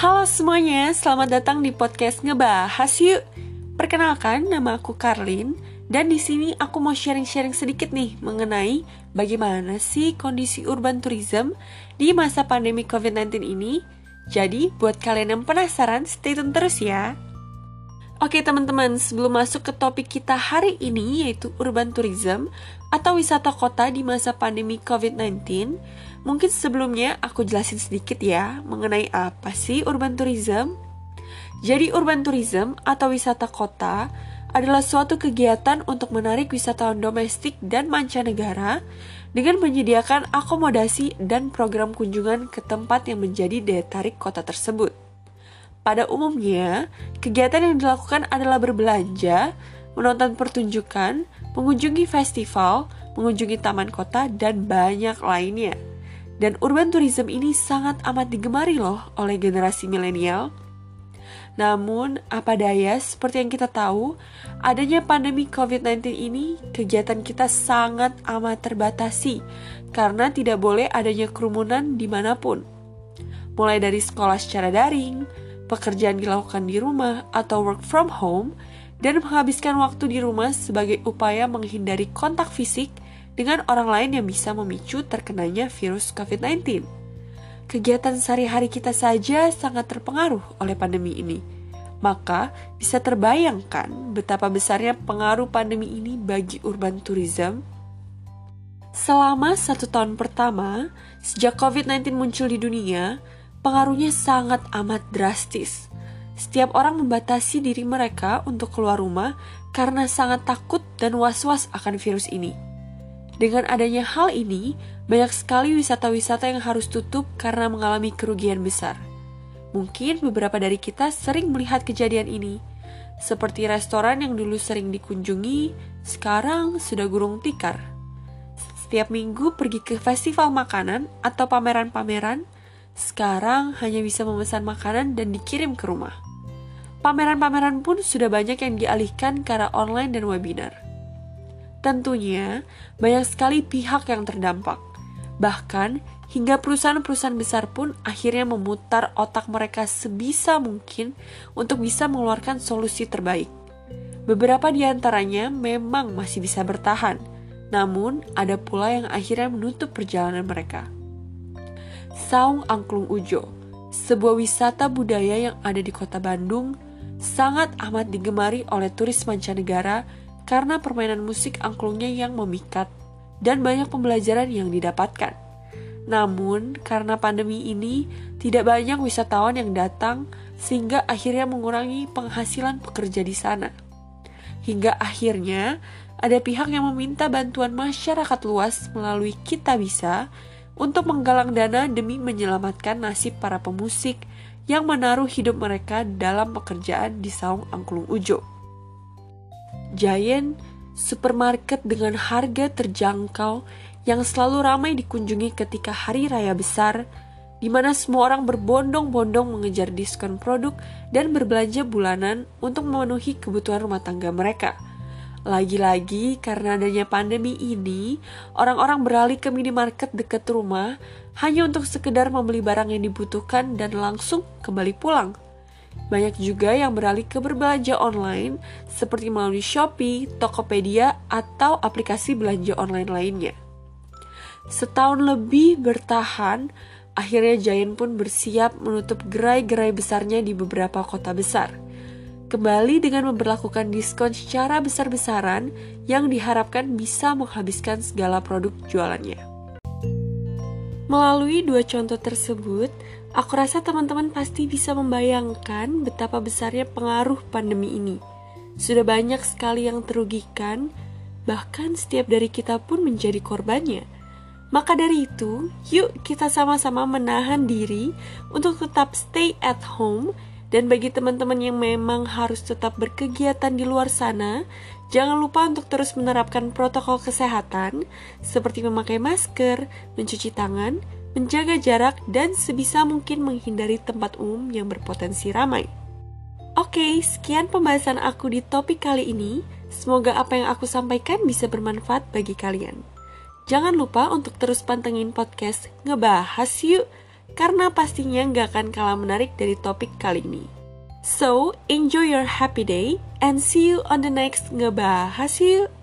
Halo semuanya, selamat datang di podcast Ngebahas Yuk. Perkenalkan, nama aku Karlin dan di sini aku mau sharing-sharing sedikit nih mengenai bagaimana sih kondisi urban tourism di masa pandemi COVID-19 ini. Jadi, buat kalian yang penasaran, stay tune terus ya. Oke teman-teman, sebelum masuk ke topik kita hari ini yaitu urban tourism atau wisata kota di masa pandemi COVID-19, mungkin sebelumnya aku jelasin sedikit ya mengenai apa sih urban tourism. Jadi urban tourism atau wisata kota adalah suatu kegiatan untuk menarik wisatawan domestik dan mancanegara dengan menyediakan akomodasi dan program kunjungan ke tempat yang menjadi daya tarik kota tersebut. Pada umumnya, kegiatan yang dilakukan adalah berbelanja, menonton pertunjukan, mengunjungi festival, mengunjungi taman kota, dan banyak lainnya. Dan urban tourism ini sangat amat digemari loh oleh generasi milenial. Namun, apa daya, seperti yang kita tahu, adanya pandemi COVID-19 ini, kegiatan kita sangat amat terbatasi karena tidak boleh adanya kerumunan di mana pun. Mulai dari sekolah secara daring, pekerjaan dilakukan di rumah atau work from home, dan menghabiskan waktu di rumah sebagai upaya menghindari kontak fisik dengan orang lain yang bisa memicu terkenanya virus COVID-19. Kegiatan sehari-hari kita saja sangat terpengaruh oleh pandemi ini. Maka bisa terbayangkan betapa besarnya pengaruh pandemi ini bagi urban tourism Selama satu tahun pertama, sejak COVID-19 muncul di dunia, pengaruhnya sangat amat drastis. Setiap orang membatasi diri mereka untuk keluar rumah karena sangat takut dan was-was akan virus ini. Dengan adanya hal ini, banyak sekali wisata-wisata yang harus tutup karena mengalami kerugian besar. Mungkin beberapa dari kita sering melihat kejadian ini, seperti restoran yang dulu sering dikunjungi, sekarang sudah gurung tikar. Setiap minggu pergi ke festival makanan atau pameran-pameran, sekarang hanya bisa memesan makanan dan dikirim ke rumah. Pameran-pameran pun sudah banyak yang dialihkan ke arah online dan webinar. Tentunya, banyak sekali pihak yang terdampak. Bahkan, hingga perusahaan-perusahaan besar pun akhirnya memutar otak mereka sebisa mungkin untuk bisa mengeluarkan solusi terbaik. Beberapa di antaranya memang masih bisa bertahan, namun ada pula yang akhirnya menutup perjalanan mereka. Saung Angklung Ujo, sebuah wisata budaya yang ada di kota Bandung, sangat amat digemari oleh turis mancanegara karena permainan musik angklungnya yang memikat dan banyak pembelajaran yang didapatkan. Namun, karena pandemi ini, tidak banyak wisatawan yang datang sehingga akhirnya mengurangi penghasilan pekerja di sana. Hingga akhirnya, ada pihak yang meminta bantuan masyarakat luas melalui Kita Bisa untuk menggalang dana demi menyelamatkan nasib para pemusik yang menaruh hidup mereka dalam pekerjaan di saung angklung ujo. Giant, supermarket dengan harga terjangkau yang selalu ramai dikunjungi ketika hari raya besar, di mana semua orang berbondong-bondong mengejar diskon produk dan berbelanja bulanan untuk memenuhi kebutuhan rumah tangga mereka – lagi-lagi karena adanya pandemi ini, orang-orang beralih ke minimarket dekat rumah hanya untuk sekedar membeli barang yang dibutuhkan dan langsung kembali pulang. Banyak juga yang beralih ke berbelanja online seperti melalui Shopee, Tokopedia, atau aplikasi belanja online lainnya. Setahun lebih bertahan, akhirnya Giant pun bersiap menutup gerai-gerai besarnya di beberapa kota besar – kembali dengan memperlakukan diskon secara besar-besaran yang diharapkan bisa menghabiskan segala produk jualannya. Melalui dua contoh tersebut, aku rasa teman-teman pasti bisa membayangkan betapa besarnya pengaruh pandemi ini. Sudah banyak sekali yang terugikan, bahkan setiap dari kita pun menjadi korbannya. Maka dari itu, yuk kita sama-sama menahan diri untuk tetap stay at home dan bagi teman-teman yang memang harus tetap berkegiatan di luar sana, jangan lupa untuk terus menerapkan protokol kesehatan seperti memakai masker, mencuci tangan, menjaga jarak, dan sebisa mungkin menghindari tempat umum yang berpotensi ramai. Oke, sekian pembahasan aku di topik kali ini. Semoga apa yang aku sampaikan bisa bermanfaat bagi kalian. Jangan lupa untuk terus pantengin podcast Ngebahas Yuk karena pastinya nggak akan kalah menarik dari topik kali ini. So, enjoy your happy day and see you on the next ngebahas yuk.